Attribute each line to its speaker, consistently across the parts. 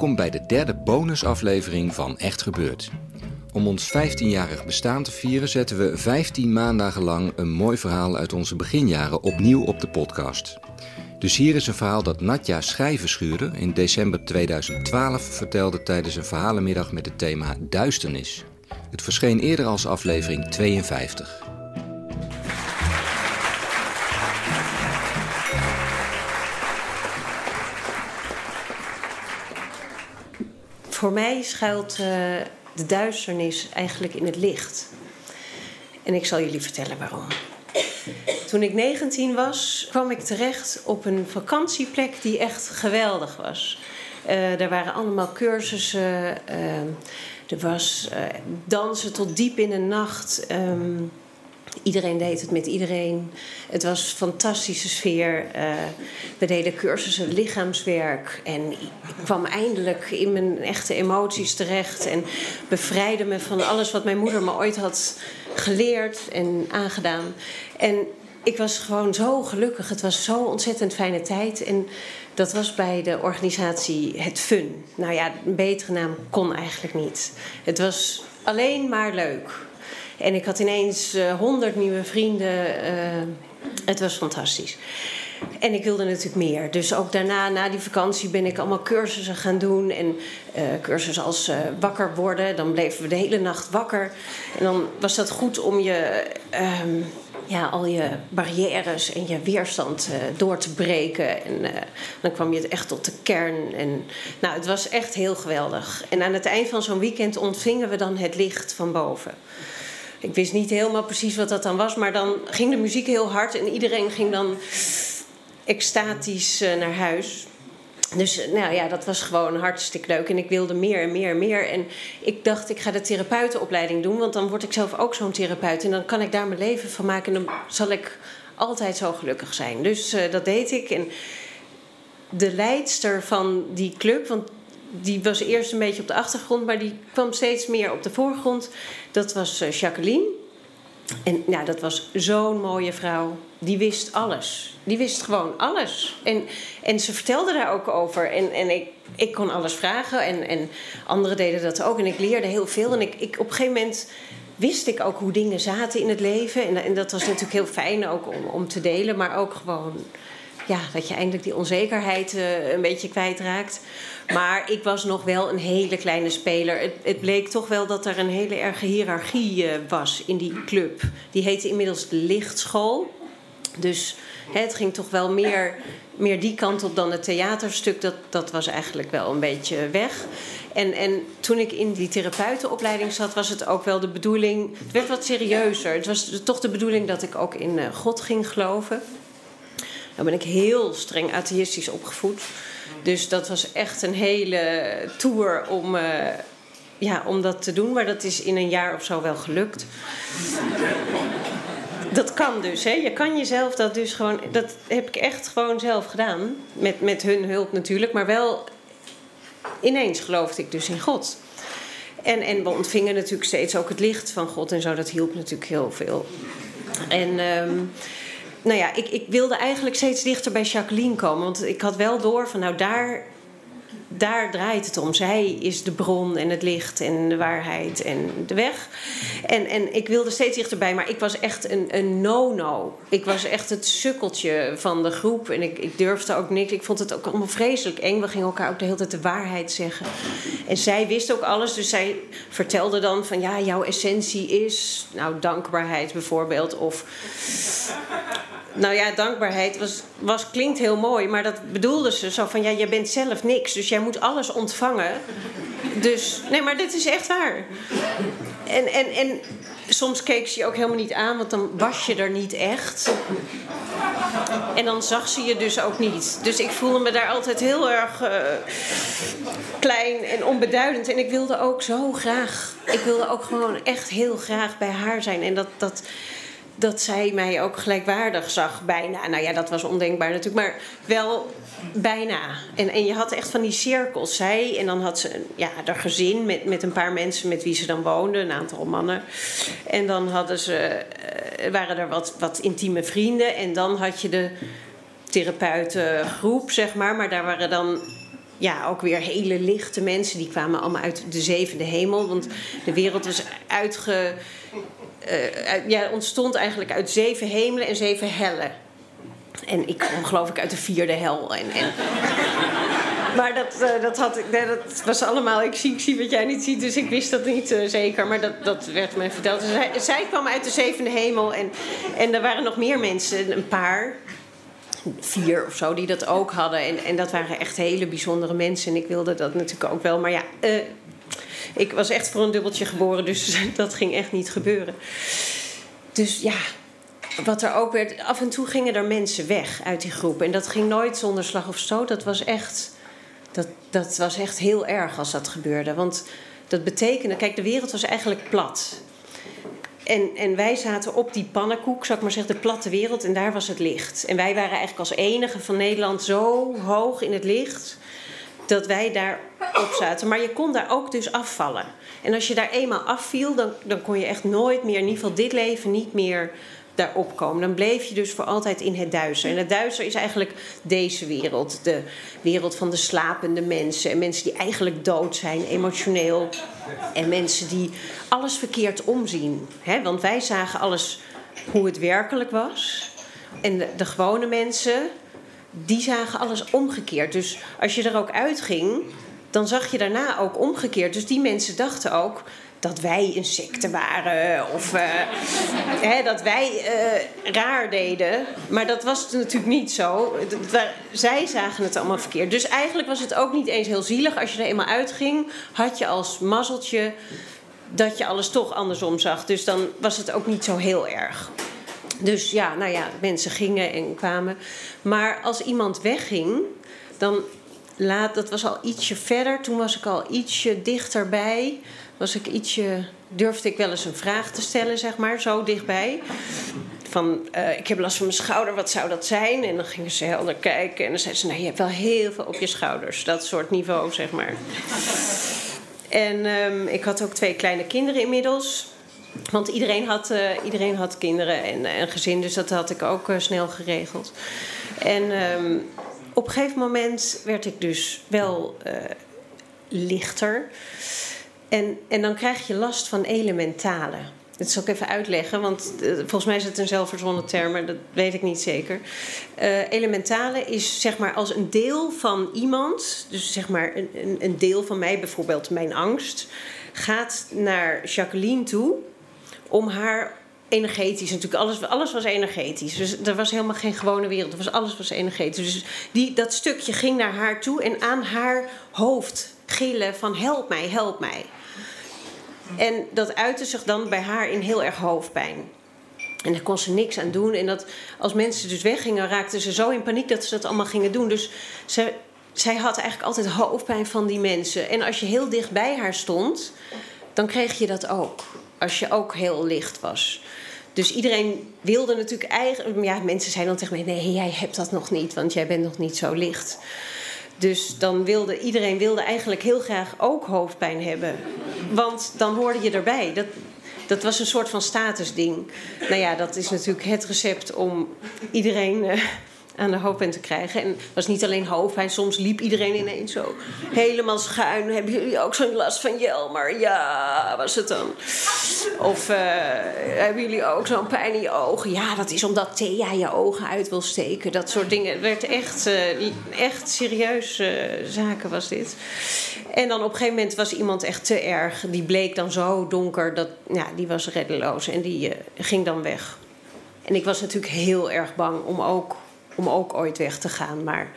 Speaker 1: Welkom bij de derde bonusaflevering van Echt Gebeurd. Om ons 15-jarig bestaan te vieren zetten we 15 maandagen lang een mooi verhaal uit onze beginjaren opnieuw op de podcast. Dus hier is een verhaal dat Natja Schijvenschuren in december 2012 vertelde tijdens een verhalenmiddag met het thema Duisternis. Het verscheen eerder als aflevering 52.
Speaker 2: Voor mij schuilt uh, de duisternis eigenlijk in het licht. En ik zal jullie vertellen waarom. Toen ik 19 was, kwam ik terecht op een vakantieplek die echt geweldig was. Uh, er waren allemaal cursussen. Uh, er was dansen tot diep in de nacht. Um, Iedereen deed het met iedereen. Het was een fantastische sfeer. Uh, we deden cursussen lichaamswerk. En ik kwam eindelijk in mijn echte emoties terecht. En bevrijdde me van alles wat mijn moeder me ooit had geleerd en aangedaan. En ik was gewoon zo gelukkig. Het was zo'n ontzettend fijne tijd. En dat was bij de organisatie Het Fun. Nou ja, een betere naam kon eigenlijk niet. Het was alleen maar leuk. En ik had ineens honderd uh, nieuwe vrienden. Uh, het was fantastisch. En ik wilde natuurlijk meer. Dus ook daarna, na die vakantie, ben ik allemaal cursussen gaan doen. En uh, cursussen als wakker worden. Dan bleven we de hele nacht wakker. En dan was dat goed om je, um, ja, al je barrières en je weerstand door te breken. En dan kwam je echt tot de kern. En, nou, het was echt heel geweldig. En aan het eind van zo'n weekend ontvingen we dan het licht van boven. Ik wist niet helemaal precies wat dat dan was, maar dan ging de muziek heel hard en iedereen ging dan extatisch naar huis. Dus nou ja, dat was gewoon hartstikke leuk. En ik wilde meer en meer en meer. En ik dacht, ik ga de therapeutenopleiding doen. Want dan word ik zelf ook zo'n therapeut. En dan kan ik daar mijn leven van maken. En dan zal ik altijd zo gelukkig zijn. Dus uh, dat deed ik. En de leidster van die club, want die was eerst een beetje op de achtergrond, maar die kwam steeds meer op de voorgrond. Dat was uh, Jacqueline. En ja, dat was zo'n mooie vrouw. Die wist alles. Die wist gewoon alles. En, en ze vertelde daar ook over. En, en ik, ik kon alles vragen. En, en anderen deden dat ook. En ik leerde heel veel. En ik, ik, op een gegeven moment wist ik ook hoe dingen zaten in het leven. En, en dat was natuurlijk heel fijn ook om, om te delen. Maar ook gewoon ja, dat je eindelijk die onzekerheid uh, een beetje kwijtraakt. Maar ik was nog wel een hele kleine speler. Het, het bleek toch wel dat er een hele erge hiërarchie uh, was in die club. Die heette inmiddels de Lichtschool. Dus hè, het ging toch wel meer, meer die kant op dan het theaterstuk. Dat, dat was eigenlijk wel een beetje weg. En, en toen ik in die therapeutenopleiding zat, was het ook wel de bedoeling. Het werd wat serieuzer. Het was toch de bedoeling dat ik ook in uh, God ging geloven. Dan ben ik heel streng atheïstisch opgevoed. Dus dat was echt een hele tour om, uh, ja, om dat te doen. Maar dat is in een jaar of zo wel gelukt. dat kan dus, hè? Je kan jezelf dat dus gewoon. Dat heb ik echt gewoon zelf gedaan. Met, met hun hulp natuurlijk, maar wel. Ineens geloofde ik dus in God. En, en we ontvingen natuurlijk steeds ook het licht van God en zo. Dat hielp natuurlijk heel veel. En. Um, nou ja, ik, ik wilde eigenlijk steeds dichter bij Jacqueline komen. Want ik had wel door van nou daar, daar draait het om. Zij is de bron en het licht en de waarheid en de weg. En, en ik wilde steeds dichterbij, maar ik was echt een, een no-no. Ik was echt het sukkeltje van de groep. En ik, ik durfde ook niks. Ik vond het ook allemaal vreselijk eng. We gingen elkaar ook de hele tijd de waarheid zeggen. En zij wist ook alles. Dus zij vertelde dan van ja, jouw essentie is... Nou, dankbaarheid bijvoorbeeld. Of nou ja, dankbaarheid was, was, klinkt heel mooi, maar dat bedoelde ze zo van ja, jij bent zelf niks, dus jij moet alles ontvangen. Dus nee, maar dit is echt waar. En, en, en soms keek ze je ook helemaal niet aan, want dan was je er niet echt. En dan zag ze je dus ook niet. Dus ik voelde me daar altijd heel erg uh, klein en onbeduidend. En ik wilde ook zo graag, ik wilde ook gewoon echt heel graag bij haar zijn. En dat, dat, dat zij mij ook gelijkwaardig zag, bijna. Nou ja, dat was ondenkbaar natuurlijk, maar wel bijna. En, en je had echt van die cirkels. Zij, en dan had ze ja, haar gezin met, met een paar mensen met wie ze dan woonde, een aantal mannen. En dan hadden ze, uh, waren er wat, wat intieme vrienden. En dan had je de therapeutengroep, zeg maar. Maar daar waren dan ja, ook weer hele lichte mensen. Die kwamen allemaal uit de zevende hemel. Want de wereld was uitge uh, ja, ontstond eigenlijk uit zeven hemelen en zeven hellen. En ik kwam geloof ik uit de vierde hel. En, en... Maar dat, uh, dat, had, nee, dat was allemaal. Ik zie, ik zie wat jij niet ziet, dus ik wist dat niet uh, zeker. Maar dat, dat werd me verteld. Dus zij, zij, kwam uit de zevende hemel. En, en er waren nog meer mensen, een paar. Vier of zo, die dat ook hadden. En, en dat waren echt hele bijzondere mensen. En ik wilde dat natuurlijk ook wel. Maar ja, ik was echt voor een dubbeltje geboren, dus dat ging echt niet gebeuren. Dus ja, wat er ook werd, af en toe gingen er mensen weg uit die groep. En dat ging nooit zonder slag of stoot. Dat was echt, dat, dat was echt heel erg als dat gebeurde. Want dat betekende, kijk, de wereld was eigenlijk plat. En, en wij zaten op die pannenkoek, zou ik maar zeggen, de platte wereld, en daar was het licht. En wij waren eigenlijk als enige van Nederland zo hoog in het licht dat wij daarop zaten. Maar je kon daar ook dus afvallen. En als je daar eenmaal afviel, dan, dan kon je echt nooit meer, in ieder geval dit leven, niet meer daarop komen. Dan bleef je dus voor altijd in het duister. En het duister is eigenlijk deze wereld. De wereld van de slapende mensen. En mensen die eigenlijk dood zijn, emotioneel. En mensen die alles verkeerd omzien. He, want wij zagen alles hoe het werkelijk was. En de gewone mensen, die zagen alles omgekeerd. Dus als je er ook uitging, dan zag je daarna ook omgekeerd. Dus die mensen dachten ook dat wij een secte waren of uh, hè, dat wij uh, raar deden. Maar dat was natuurlijk niet zo. zij zagen het allemaal verkeerd. Dus eigenlijk was het ook niet eens heel zielig. Als je er eenmaal uitging, had je als mazzeltje dat je alles toch andersom zag. Dus dan was het ook niet zo heel erg. Dus ja, nou ja, mensen gingen en kwamen. Maar als iemand wegging, dan laat, dat was al ietsje verder. Toen was ik al ietsje dichterbij. Was ik ietsje, durfde ik wel eens een vraag te stellen, zeg maar, zo dichtbij. Van, uh, ik heb last van mijn schouder, wat zou dat zijn? En dan gingen ze helder kijken. En dan zeiden ze, nou, je hebt wel heel veel op je schouders. Dat soort niveau, zeg maar. En um, ik had ook twee kleine kinderen inmiddels. Want iedereen had, uh, iedereen had kinderen en een gezin, dus dat had ik ook uh, snel geregeld. En um, op een gegeven moment werd ik dus wel uh, lichter. En, en dan krijg je last van elementale. Dat zal ik even uitleggen, want volgens mij is het een zelfverzonnen term, maar dat weet ik niet zeker. elementale is zeg maar als een deel van iemand, dus zeg maar een, een deel van mij, bijvoorbeeld mijn angst, gaat naar Jacqueline toe om haar energetisch natuurlijk. Alles, alles was energetisch. Dus er was helemaal geen gewone wereld. Er was, alles was energetisch. Dus die, dat stukje ging naar haar toe en aan haar hoofd gillen van help mij, help mij. En dat uitte zich dan bij haar in heel erg hoofdpijn. En daar kon ze niks aan doen. En dat, als mensen dus weggingen, raakten ze zo in paniek dat ze dat allemaal gingen doen. Dus ze, zij had eigenlijk altijd hoofdpijn van die mensen. En als je heel dicht bij haar stond, dan kreeg je dat ook als je ook heel licht was. Dus iedereen wilde natuurlijk eigenlijk. Ja, mensen zeiden dan tegen mij: nee, jij hebt dat nog niet, want jij bent nog niet zo licht. Dus dan wilde iedereen wilde eigenlijk heel graag ook hoofdpijn hebben. Want dan hoorde je erbij. Dat, dat was een soort van statusding. Nou ja, dat is natuurlijk het recept om iedereen uh, aan de hoofdpijn te krijgen. En het was niet alleen hoofdpijn, soms liep iedereen ineens zo helemaal schuin. Hebben jullie ook zo'n last van Jelmer? Ja, was het dan. Of uh, hebben jullie ook zo'n pijn in je ogen? Ja, dat is omdat Thea je ogen uit wil steken. Dat soort dingen. Het werd echt, uh, echt serieus uh, zaken was dit. En dan op een gegeven moment was iemand echt te erg. Die bleek dan zo donker, dat, ja, die was reddeloos. En die ging dan weg. En ik was natuurlijk heel erg bang om ook om ook ooit weg te gaan. Maar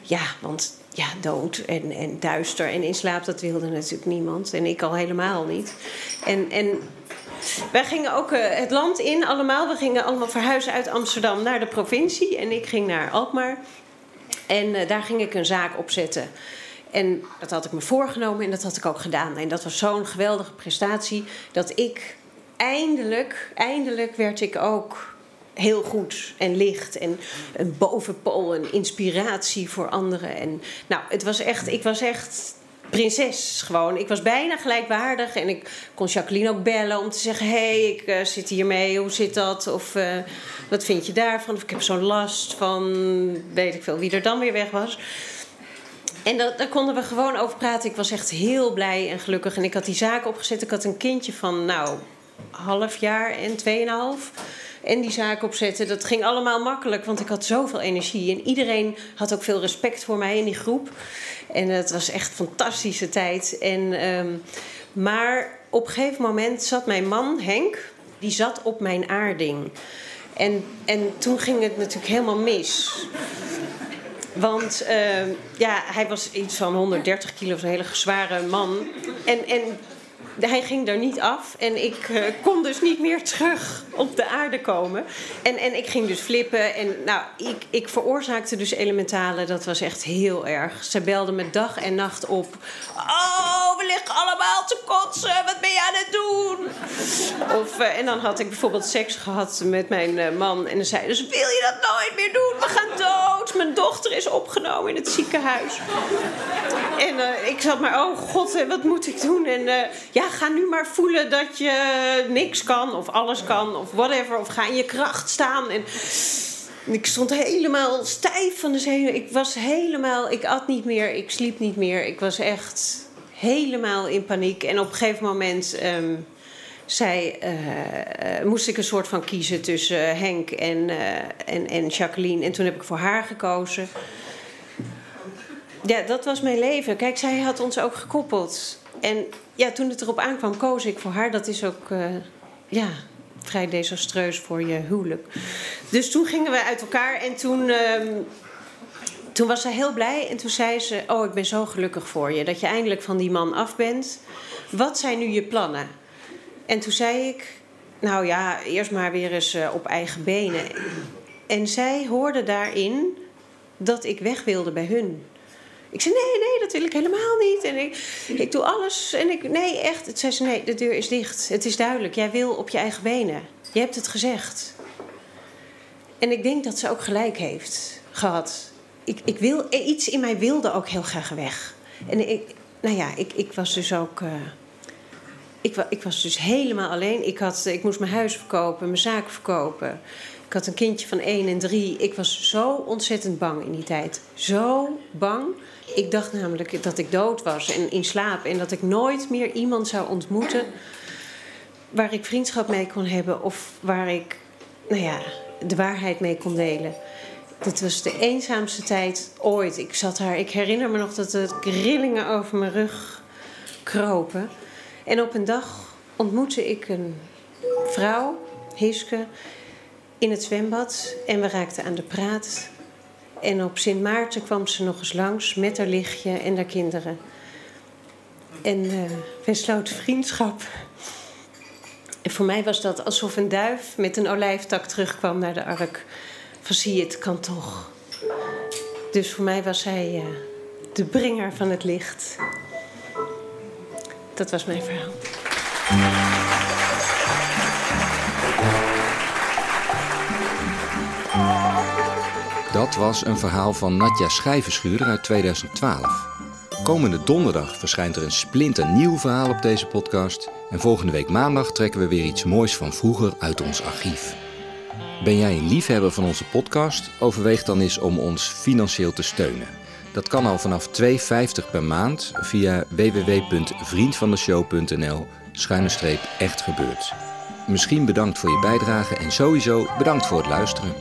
Speaker 2: ja, want ja, dood en, en duister en in slaap, dat wilde natuurlijk niemand. En ik al helemaal niet. En, en wij gingen ook eh, het land in allemaal. We gingen allemaal verhuizen uit Amsterdam naar de provincie. En ik ging naar Alkmaar. En eh, daar ging ik een zaak opzetten. En dat had ik me voorgenomen en dat had ik ook gedaan. En dat was zo'n geweldige prestatie dat ik eindelijk, eindelijk werd ik ook heel goed en licht en een bovenpool, een inspiratie voor anderen. En nou, het was echt, ik was echt prinses gewoon. Ik was bijna gelijkwaardig en ik kon Jacqueline ook bellen om te zeggen: hé, hey, ik uh, zit hiermee, hoe zit dat? Of uh, wat vind je daarvan? Of ik heb zo'n last van, weet ik veel, wie er dan weer weg was. En dat, daar konden we gewoon over praten. Ik was echt heel blij en gelukkig. En ik had die zaak opgezet. Ik had een kindje van, nou, half jaar en tweeënhalf. En die zaak opzetten, dat ging allemaal makkelijk. Want ik had zoveel energie. En iedereen had ook veel respect voor mij in die groep. En het was echt een fantastische tijd. En, um, maar op een gegeven moment zat mijn man, Henk, die zat op mijn aarding. En, en toen ging het natuurlijk helemaal mis. Want uh, ja, hij was iets van 130 kilo, een hele zware man. En, en hij ging daar niet af en ik uh, kon dus niet meer terug op de aarde komen. En, en ik ging dus flippen en nou, ik, ik veroorzaakte dus elementale. Dat was echt heel erg. Ze belde me dag en nacht op. Oh, we liggen allemaal te kotsen. Wat ben je aan het doen? Of, uh, en dan had ik bijvoorbeeld seks gehad met mijn uh, man. En dan zei dus wil je dat nooit meer doen? We gaan dood. Mijn dochter is opgenomen in het ziekenhuis. En ik zat maar, oh god, wat moet ik doen? En ja, ga nu maar voelen dat je niks kan of alles kan of whatever. Of ga in je kracht staan. En ik stond helemaal stijf van de zenuwen. Ik was helemaal, ik at niet meer, ik sliep niet meer. Ik was echt helemaal in paniek. En op een gegeven moment um, zei, uh, moest ik een soort van kiezen tussen Henk en, en, en Jacqueline. En toen heb ik voor haar gekozen. Ja, dat was mijn leven. Kijk, zij had ons ook gekoppeld. En ja, toen het erop aankwam, koos ik voor haar. Dat is ook ja, vrij desastreus voor je huwelijk. Dus toen gingen we uit elkaar en toen, uh, toen was zij heel blij. En toen zei ze: Oh, ik ben zo gelukkig voor je dat je eindelijk van die man af bent. Wat zijn nu je plannen? En toen zei ik: Nou ja, eerst maar weer eens uh, op eigen benen. En zij hoorde daarin dat ik weg wilde bij hun. Ik zei, nee, nee, dat wil ik helemaal niet. En ik, ik doe alles. En ik, nee, echt. Zei ze, nee, de deur is dicht. Het is duidelijk. Jij wil op je eigen benen. Je hebt het gezegd. En ik denk dat ze ook gelijk heeft gehad. Ik, ik wil, iets in mij wilde ook heel graag weg. En ik, nou ja, ik, ik was dus ook... Uh, ik, ik, was dus helemaal alleen. Ik, had, ik moest mijn huis verkopen, mijn zaak verkopen. Ik had een kindje van 1 en 3. Ik was zo ontzettend bang in die tijd. Zo bang. Ik dacht namelijk dat ik dood was en in slaap. En dat ik nooit meer iemand zou ontmoeten waar ik vriendschap mee kon hebben. Of waar ik, nou ja, de waarheid mee kon delen. Dat was de eenzaamste tijd ooit. Ik zat daar, ik herinner me nog dat de rillingen over mijn rug kropen. En op een dag ontmoette ik een vrouw, Hiske, in het zwembad. En we raakten aan de praat. En op Sint Maarten kwam ze nog eens langs met haar lichtje en haar kinderen. En uh, wij sloten vriendschap. En voor mij was dat alsof een duif met een olijftak terugkwam naar de ark. Van zie je, het kan toch. Dus voor mij was hij uh, de bringer van het licht. Dat was mijn verhaal.
Speaker 1: Dat was een verhaal van Nadja Schijvenschuurder uit 2012. Komende donderdag verschijnt er een splinternieuw verhaal op deze podcast. En volgende week maandag trekken we weer iets moois van vroeger uit ons archief. Ben jij een liefhebber van onze podcast? Overweeg dan eens om ons financieel te steunen. Dat kan al vanaf 2,50 per maand via www.vriendvandeshow.nl schuine echt gebeurd. Misschien bedankt voor je bijdrage en sowieso bedankt voor het luisteren.